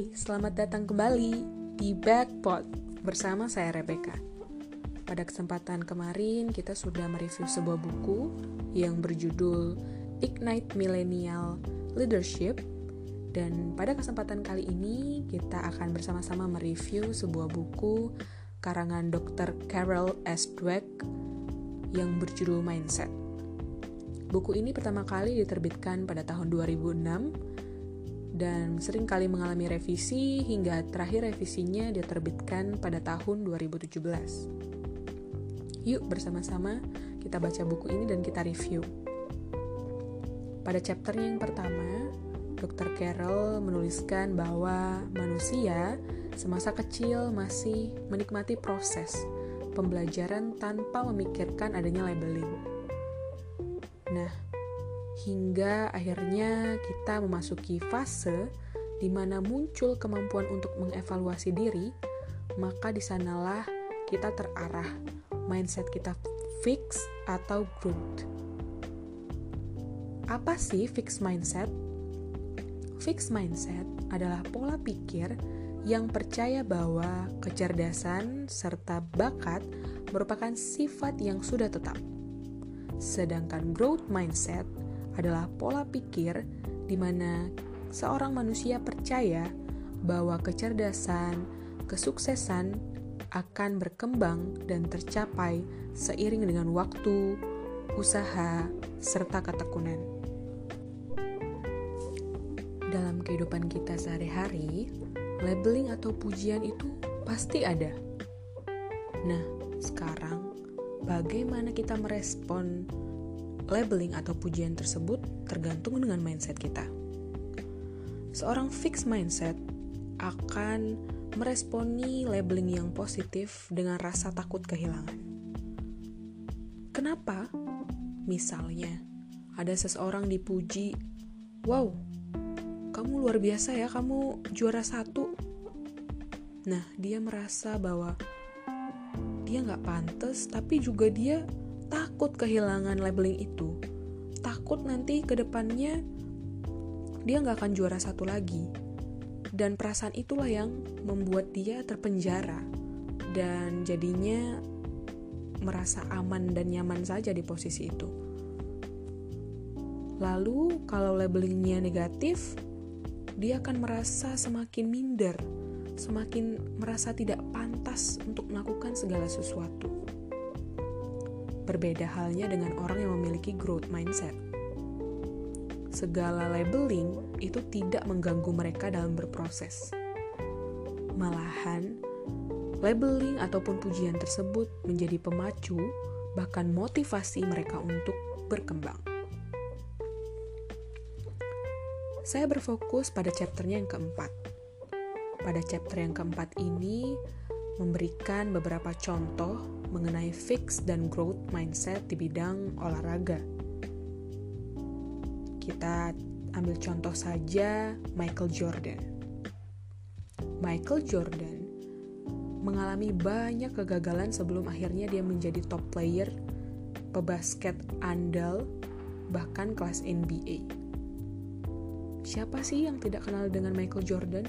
Hai, selamat datang kembali di Backpot bersama saya Rebecca. Pada kesempatan kemarin kita sudah mereview sebuah buku yang berjudul Ignite Millennial Leadership dan pada kesempatan kali ini kita akan bersama-sama mereview sebuah buku karangan Dr. Carol S. Dweck yang berjudul Mindset. Buku ini pertama kali diterbitkan pada tahun 2006 dan sering kali mengalami revisi hingga terakhir revisinya diterbitkan pada tahun 2017. Yuk bersama-sama kita baca buku ini dan kita review. Pada chapternya yang pertama, Dr. Carroll menuliskan bahwa manusia semasa kecil masih menikmati proses pembelajaran tanpa memikirkan adanya labeling. Nah, hingga akhirnya kita memasuki fase di mana muncul kemampuan untuk mengevaluasi diri, maka di sanalah kita terarah, mindset kita fix atau growth. Apa sih fix mindset? Fix mindset adalah pola pikir yang percaya bahwa kecerdasan serta bakat merupakan sifat yang sudah tetap. Sedangkan growth mindset adalah pola pikir di mana seorang manusia percaya bahwa kecerdasan, kesuksesan akan berkembang dan tercapai seiring dengan waktu, usaha, serta ketekunan. Dalam kehidupan kita sehari-hari, labeling atau pujian itu pasti ada. Nah, sekarang bagaimana kita merespon labeling atau pujian tersebut tergantung dengan mindset kita. Seorang fixed mindset akan meresponi labeling yang positif dengan rasa takut kehilangan. Kenapa? Misalnya, ada seseorang dipuji, "Wow, kamu luar biasa ya, kamu juara satu." Nah, dia merasa bahwa dia nggak pantas, tapi juga dia takut kehilangan labeling itu takut nanti ke depannya dia nggak akan juara satu lagi. Dan perasaan itulah yang membuat dia terpenjara dan jadinya merasa aman dan nyaman saja di posisi itu. Lalu kalau labelingnya negatif dia akan merasa semakin minder semakin merasa tidak pantas untuk melakukan segala sesuatu Berbeda halnya dengan orang yang memiliki growth mindset. Segala labeling itu tidak mengganggu mereka dalam berproses. Malahan, labeling ataupun pujian tersebut menjadi pemacu, bahkan motivasi mereka untuk berkembang. Saya berfokus pada chapternya yang keempat. Pada chapter yang keempat ini, memberikan beberapa contoh mengenai fix dan growth mindset di bidang olahraga. Kita ambil contoh saja Michael Jordan. Michael Jordan mengalami banyak kegagalan sebelum akhirnya dia menjadi top player pebasket andal bahkan kelas NBA. Siapa sih yang tidak kenal dengan Michael Jordan?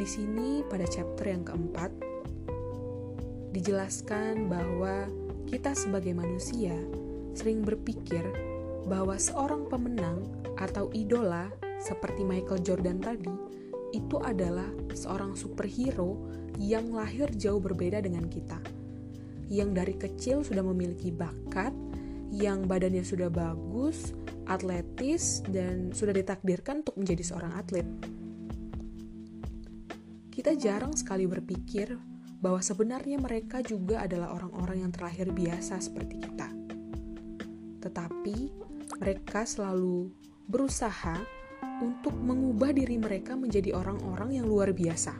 Di sini pada chapter yang keempat dijelaskan bahwa kita sebagai manusia sering berpikir bahwa seorang pemenang atau idola seperti Michael Jordan tadi itu adalah seorang superhero yang lahir jauh berbeda dengan kita. Yang dari kecil sudah memiliki bakat, yang badannya sudah bagus, atletis, dan sudah ditakdirkan untuk menjadi seorang atlet kita jarang sekali berpikir bahwa sebenarnya mereka juga adalah orang-orang yang terlahir biasa seperti kita. Tetapi mereka selalu berusaha untuk mengubah diri mereka menjadi orang-orang yang luar biasa.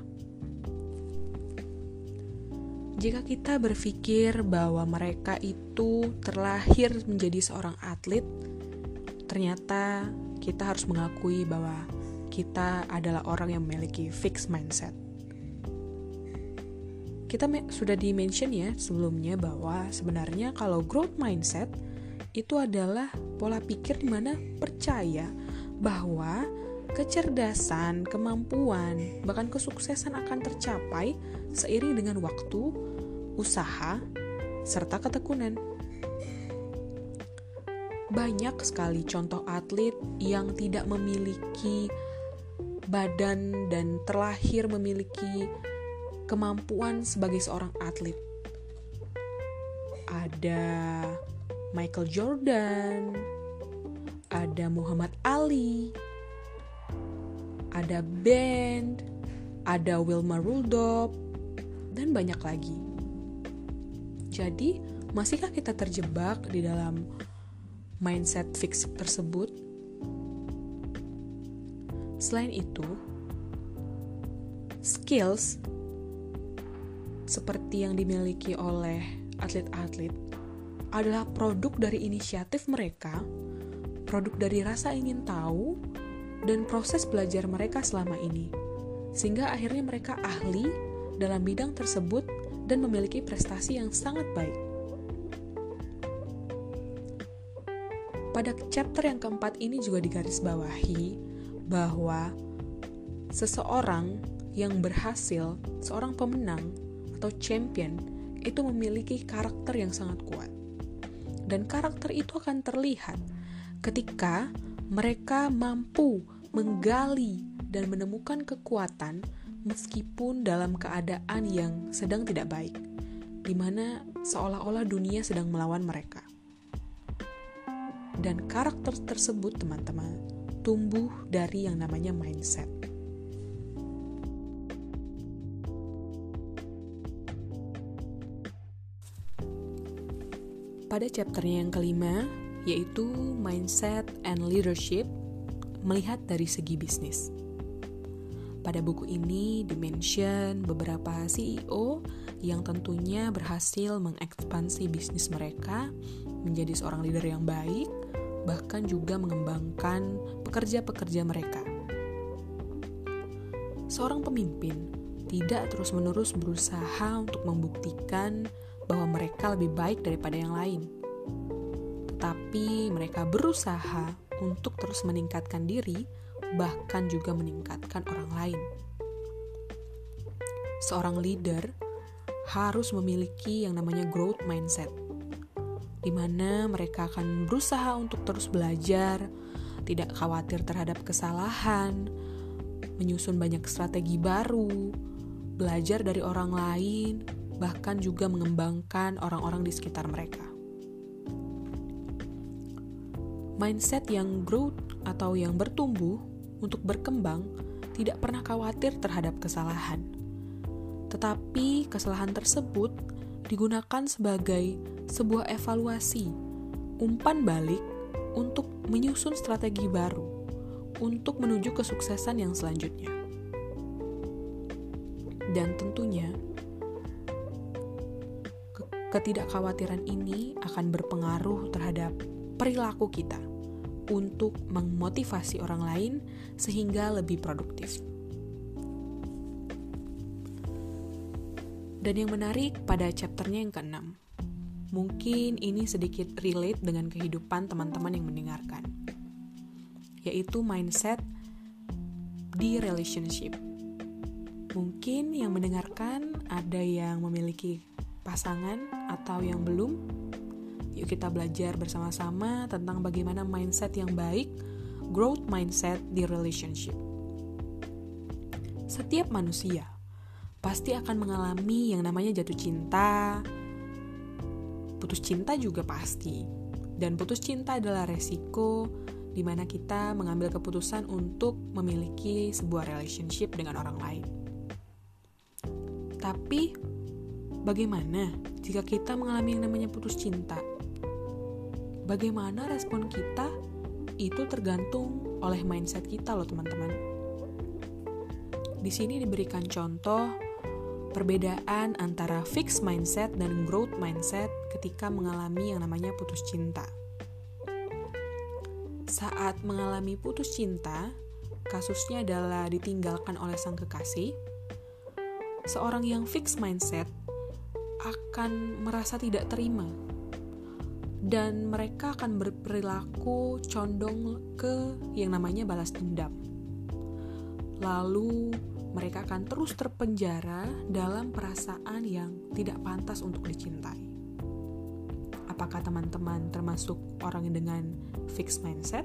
Jika kita berpikir bahwa mereka itu terlahir menjadi seorang atlet, ternyata kita harus mengakui bahwa kita adalah orang yang memiliki fixed mindset kita sudah di-mention ya sebelumnya bahwa sebenarnya kalau growth mindset itu adalah pola pikir di mana percaya bahwa kecerdasan, kemampuan, bahkan kesuksesan akan tercapai seiring dengan waktu, usaha, serta ketekunan. Banyak sekali contoh atlet yang tidak memiliki badan dan terlahir memiliki kemampuan sebagai seorang atlet. Ada Michael Jordan, ada Muhammad Ali, ada band, ada Wilma Rudolph, dan banyak lagi. Jadi, masihkah kita terjebak di dalam mindset fix tersebut? Selain itu, skills seperti yang dimiliki oleh atlet-atlet adalah produk dari inisiatif mereka, produk dari rasa ingin tahu, dan proses belajar mereka selama ini, sehingga akhirnya mereka ahli dalam bidang tersebut dan memiliki prestasi yang sangat baik. Pada chapter yang keempat ini juga digarisbawahi bahwa seseorang yang berhasil, seorang pemenang atau champion, itu memiliki karakter yang sangat kuat. Dan karakter itu akan terlihat ketika mereka mampu menggali dan menemukan kekuatan meskipun dalam keadaan yang sedang tidak baik, di mana seolah-olah dunia sedang melawan mereka. Dan karakter tersebut, teman-teman, tumbuh dari yang namanya mindset. Pada chapternya yang kelima, yaitu mindset and leadership melihat dari segi bisnis. Pada buku ini dimention beberapa CEO yang tentunya berhasil mengekspansi bisnis mereka menjadi seorang leader yang baik, bahkan juga mengembangkan pekerja-pekerja mereka. Seorang pemimpin tidak terus-menerus berusaha untuk membuktikan bahwa mereka lebih baik daripada yang lain tapi mereka berusaha untuk terus meningkatkan diri, bahkan juga meningkatkan orang lain. Seorang leader harus memiliki yang namanya growth mindset, di mana mereka akan berusaha untuk terus belajar, tidak khawatir terhadap kesalahan, menyusun banyak strategi baru, belajar dari orang lain, bahkan juga mengembangkan orang-orang di sekitar mereka. mindset yang growth atau yang bertumbuh untuk berkembang tidak pernah khawatir terhadap kesalahan. Tetapi kesalahan tersebut digunakan sebagai sebuah evaluasi, umpan balik untuk menyusun strategi baru untuk menuju kesuksesan yang selanjutnya. Dan tentunya ketidakkhawatiran ini akan berpengaruh terhadap perilaku kita untuk memotivasi orang lain sehingga lebih produktif. Dan yang menarik pada chapternya yang keenam, mungkin ini sedikit relate dengan kehidupan teman-teman yang mendengarkan, yaitu mindset di relationship. Mungkin yang mendengarkan ada yang memiliki pasangan atau yang belum, Yuk kita belajar bersama-sama tentang bagaimana mindset yang baik, growth mindset di relationship. Setiap manusia pasti akan mengalami yang namanya jatuh cinta, putus cinta juga pasti. Dan putus cinta adalah resiko di mana kita mengambil keputusan untuk memiliki sebuah relationship dengan orang lain. Tapi bagaimana jika kita mengalami yang namanya putus cinta? bagaimana respon kita itu tergantung oleh mindset kita loh teman-teman. Di sini diberikan contoh perbedaan antara fixed mindset dan growth mindset ketika mengalami yang namanya putus cinta. Saat mengalami putus cinta, kasusnya adalah ditinggalkan oleh sang kekasih. Seorang yang fixed mindset akan merasa tidak terima dan mereka akan berperilaku condong ke yang namanya balas dendam. Lalu mereka akan terus terpenjara dalam perasaan yang tidak pantas untuk dicintai. Apakah teman-teman termasuk orang dengan fixed mindset?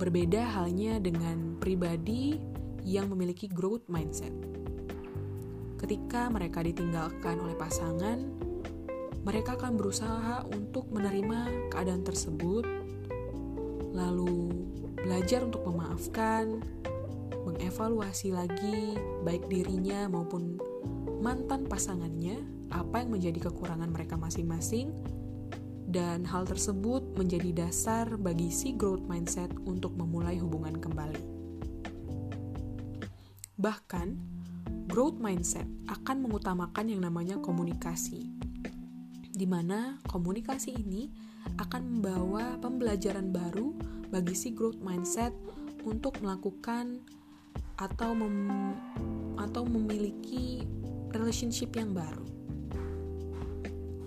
Berbeda halnya dengan pribadi yang memiliki growth mindset. Ketika mereka ditinggalkan oleh pasangan, mereka akan berusaha untuk menerima keadaan tersebut, lalu belajar untuk memaafkan, mengevaluasi lagi baik dirinya maupun mantan pasangannya, apa yang menjadi kekurangan mereka masing-masing, dan hal tersebut menjadi dasar bagi si growth mindset untuk memulai hubungan kembali. Bahkan, growth mindset akan mengutamakan yang namanya komunikasi di mana komunikasi ini akan membawa pembelajaran baru bagi si growth mindset untuk melakukan atau mem, atau memiliki relationship yang baru.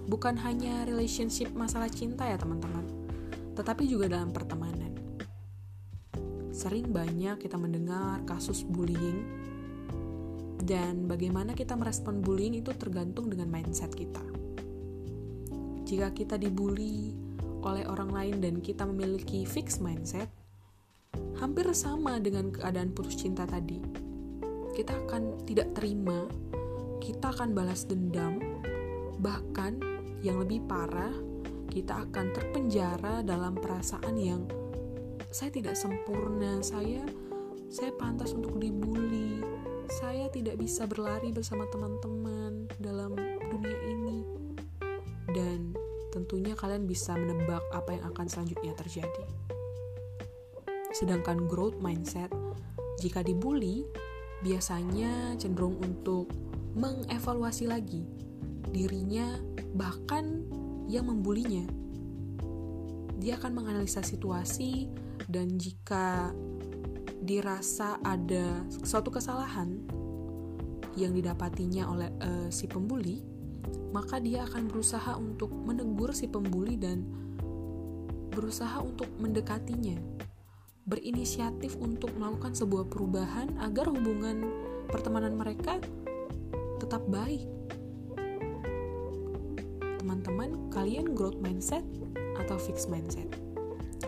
Bukan hanya relationship masalah cinta ya teman-teman, tetapi juga dalam pertemanan. Sering banyak kita mendengar kasus bullying dan bagaimana kita merespon bullying itu tergantung dengan mindset kita jika kita dibully oleh orang lain dan kita memiliki fixed mindset, hampir sama dengan keadaan putus cinta tadi. Kita akan tidak terima, kita akan balas dendam, bahkan yang lebih parah, kita akan terpenjara dalam perasaan yang saya tidak sempurna, saya saya pantas untuk dibully, saya tidak bisa berlari bersama teman-teman dalam dunia ini dan tentunya kalian bisa menebak apa yang akan selanjutnya terjadi. Sedangkan growth mindset, jika dibully, biasanya cenderung untuk mengevaluasi lagi dirinya, bahkan yang membulinya. Dia akan menganalisa situasi, dan jika dirasa ada suatu kesalahan yang didapatinya oleh uh, si pembuli, maka dia akan berusaha untuk menegur si pembuli dan berusaha untuk mendekatinya, berinisiatif untuk melakukan sebuah perubahan agar hubungan pertemanan mereka tetap baik. Teman-teman, kalian growth mindset atau fixed mindset?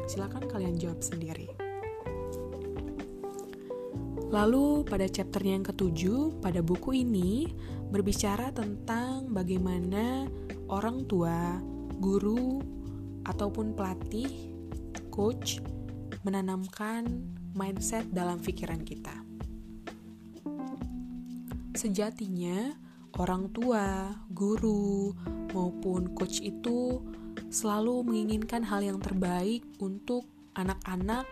Silakan kalian jawab sendiri. Lalu pada chapternya yang ketujuh, pada buku ini berbicara tentang bagaimana orang tua, guru, ataupun pelatih, coach, menanamkan mindset dalam pikiran kita. Sejatinya, orang tua, guru, maupun coach itu selalu menginginkan hal yang terbaik untuk anak-anak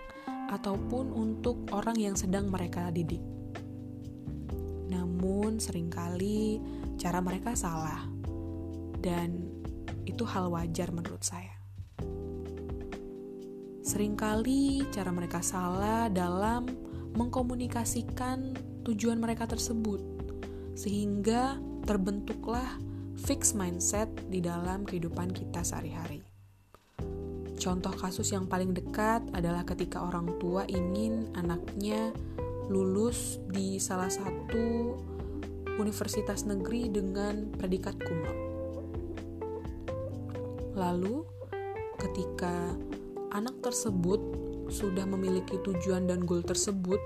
ataupun untuk orang yang sedang mereka didik. Namun sering kali cara mereka salah dan itu hal wajar menurut saya. Seringkali cara mereka salah dalam mengkomunikasikan tujuan mereka tersebut sehingga terbentuklah fixed mindset di dalam kehidupan kita sehari-hari. Contoh kasus yang paling dekat adalah ketika orang tua ingin anaknya lulus di salah satu universitas negeri dengan predikat cum Lalu, ketika anak tersebut sudah memiliki tujuan dan goal tersebut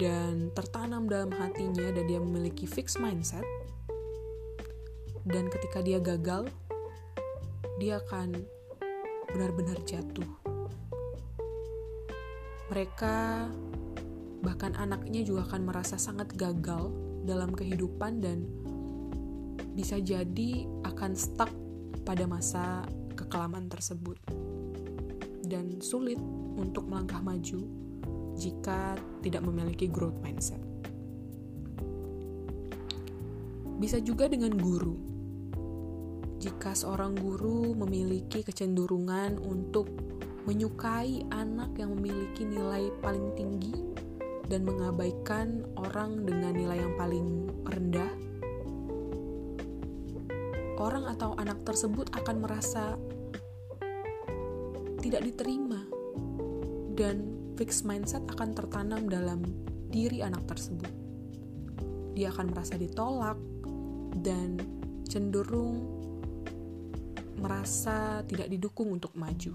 dan tertanam dalam hatinya dan dia memiliki fixed mindset, dan ketika dia gagal, dia akan benar-benar jatuh. Mereka, bahkan anaknya, juga akan merasa sangat gagal dalam kehidupan dan bisa jadi akan stuck pada masa kekelaman tersebut, dan sulit untuk melangkah maju jika tidak memiliki growth mindset. Bisa juga dengan guru jika seorang guru memiliki kecenderungan untuk menyukai anak yang memiliki nilai paling tinggi dan mengabaikan orang dengan nilai yang paling rendah, orang atau anak tersebut akan merasa tidak diterima dan fixed mindset akan tertanam dalam diri anak tersebut. Dia akan merasa ditolak dan cenderung merasa tidak didukung untuk maju.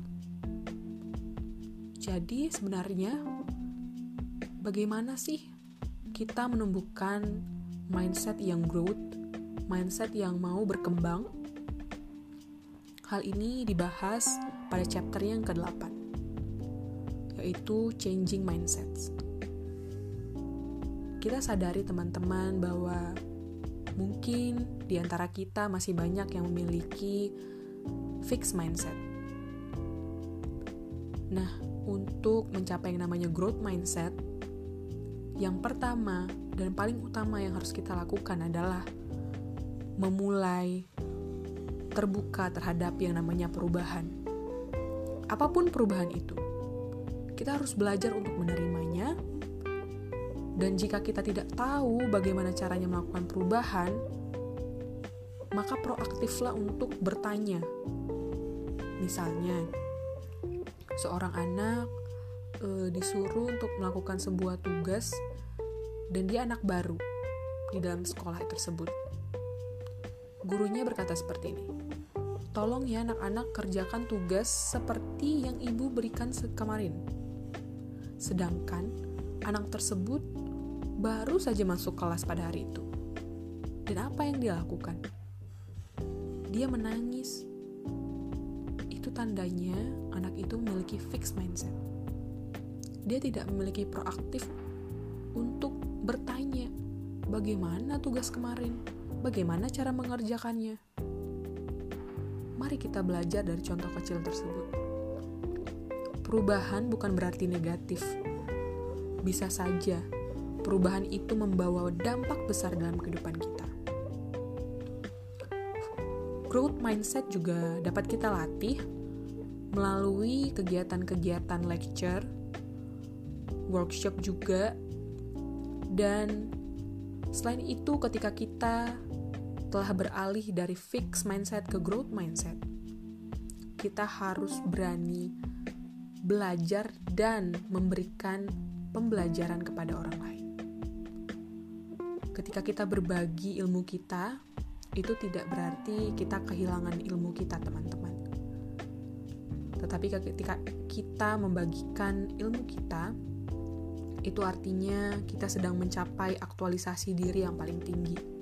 Jadi, sebenarnya, bagaimana sih kita menumbuhkan mindset yang growth, mindset yang mau berkembang? Hal ini dibahas pada chapter yang ke-8, yaitu Changing Mindsets. Kita sadari teman-teman bahwa mungkin di antara kita masih banyak yang memiliki fixed mindset. Nah, untuk mencapai yang namanya growth mindset, yang pertama dan paling utama yang harus kita lakukan adalah memulai terbuka terhadap yang namanya perubahan. Apa pun perubahan itu, kita harus belajar untuk menerimanya. Dan jika kita tidak tahu bagaimana caranya melakukan perubahan, maka proaktiflah untuk bertanya. Misalnya, seorang anak e, disuruh untuk melakukan sebuah tugas dan dia anak baru di dalam sekolah tersebut. Gurunya berkata seperti ini, tolong ya anak-anak kerjakan tugas seperti yang ibu berikan kemarin. Sedangkan anak tersebut baru saja masuk kelas pada hari itu. Dan apa yang dia lakukan? Dia menangis. Itu tandanya anak itu memiliki fixed mindset. Dia tidak memiliki proaktif untuk bertanya, bagaimana tugas kemarin? Bagaimana cara mengerjakannya? Mari kita belajar dari contoh kecil tersebut. Perubahan bukan berarti negatif. Bisa saja perubahan itu membawa dampak besar dalam kehidupan kita. Growth mindset juga dapat kita latih melalui kegiatan-kegiatan lecture, workshop juga, dan selain itu ketika kita telah beralih dari fixed mindset ke growth mindset, kita harus berani belajar dan memberikan pembelajaran kepada orang lain. Ketika kita berbagi ilmu kita, itu tidak berarti kita kehilangan ilmu kita, teman-teman. Tetapi ketika kita membagikan ilmu kita, itu artinya kita sedang mencapai aktualisasi diri yang paling tinggi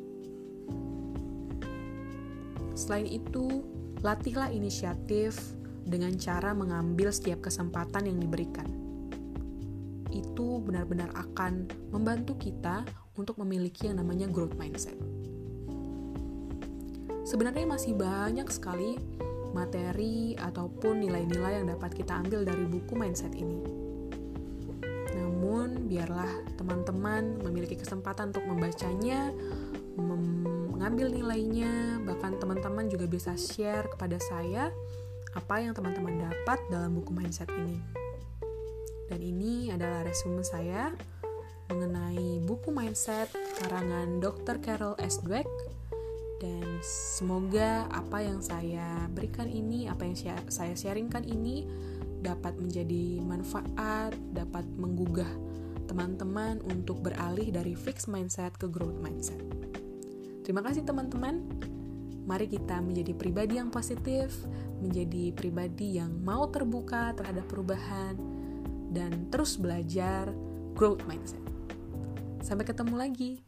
Selain itu, latihlah inisiatif dengan cara mengambil setiap kesempatan yang diberikan. Itu benar-benar akan membantu kita untuk memiliki yang namanya growth mindset. Sebenarnya masih banyak sekali materi ataupun nilai-nilai yang dapat kita ambil dari buku mindset ini. Namun, biarlah teman-teman memiliki kesempatan untuk membacanya, mengambil nilainya, bahkan teman-teman juga bisa share kepada saya apa yang teman-teman dapat dalam buku mindset ini. Dan ini adalah resume saya mengenai buku mindset karangan Dr. Carol S. Dweck dan semoga apa yang saya berikan ini, apa yang saya sharingkan ini dapat menjadi manfaat, dapat menggugah teman-teman untuk beralih dari fixed mindset ke growth mindset. Terima kasih teman-teman. Mari kita menjadi pribadi yang positif, menjadi pribadi yang mau terbuka terhadap perubahan, dan terus belajar growth mindset. Sampai ketemu lagi.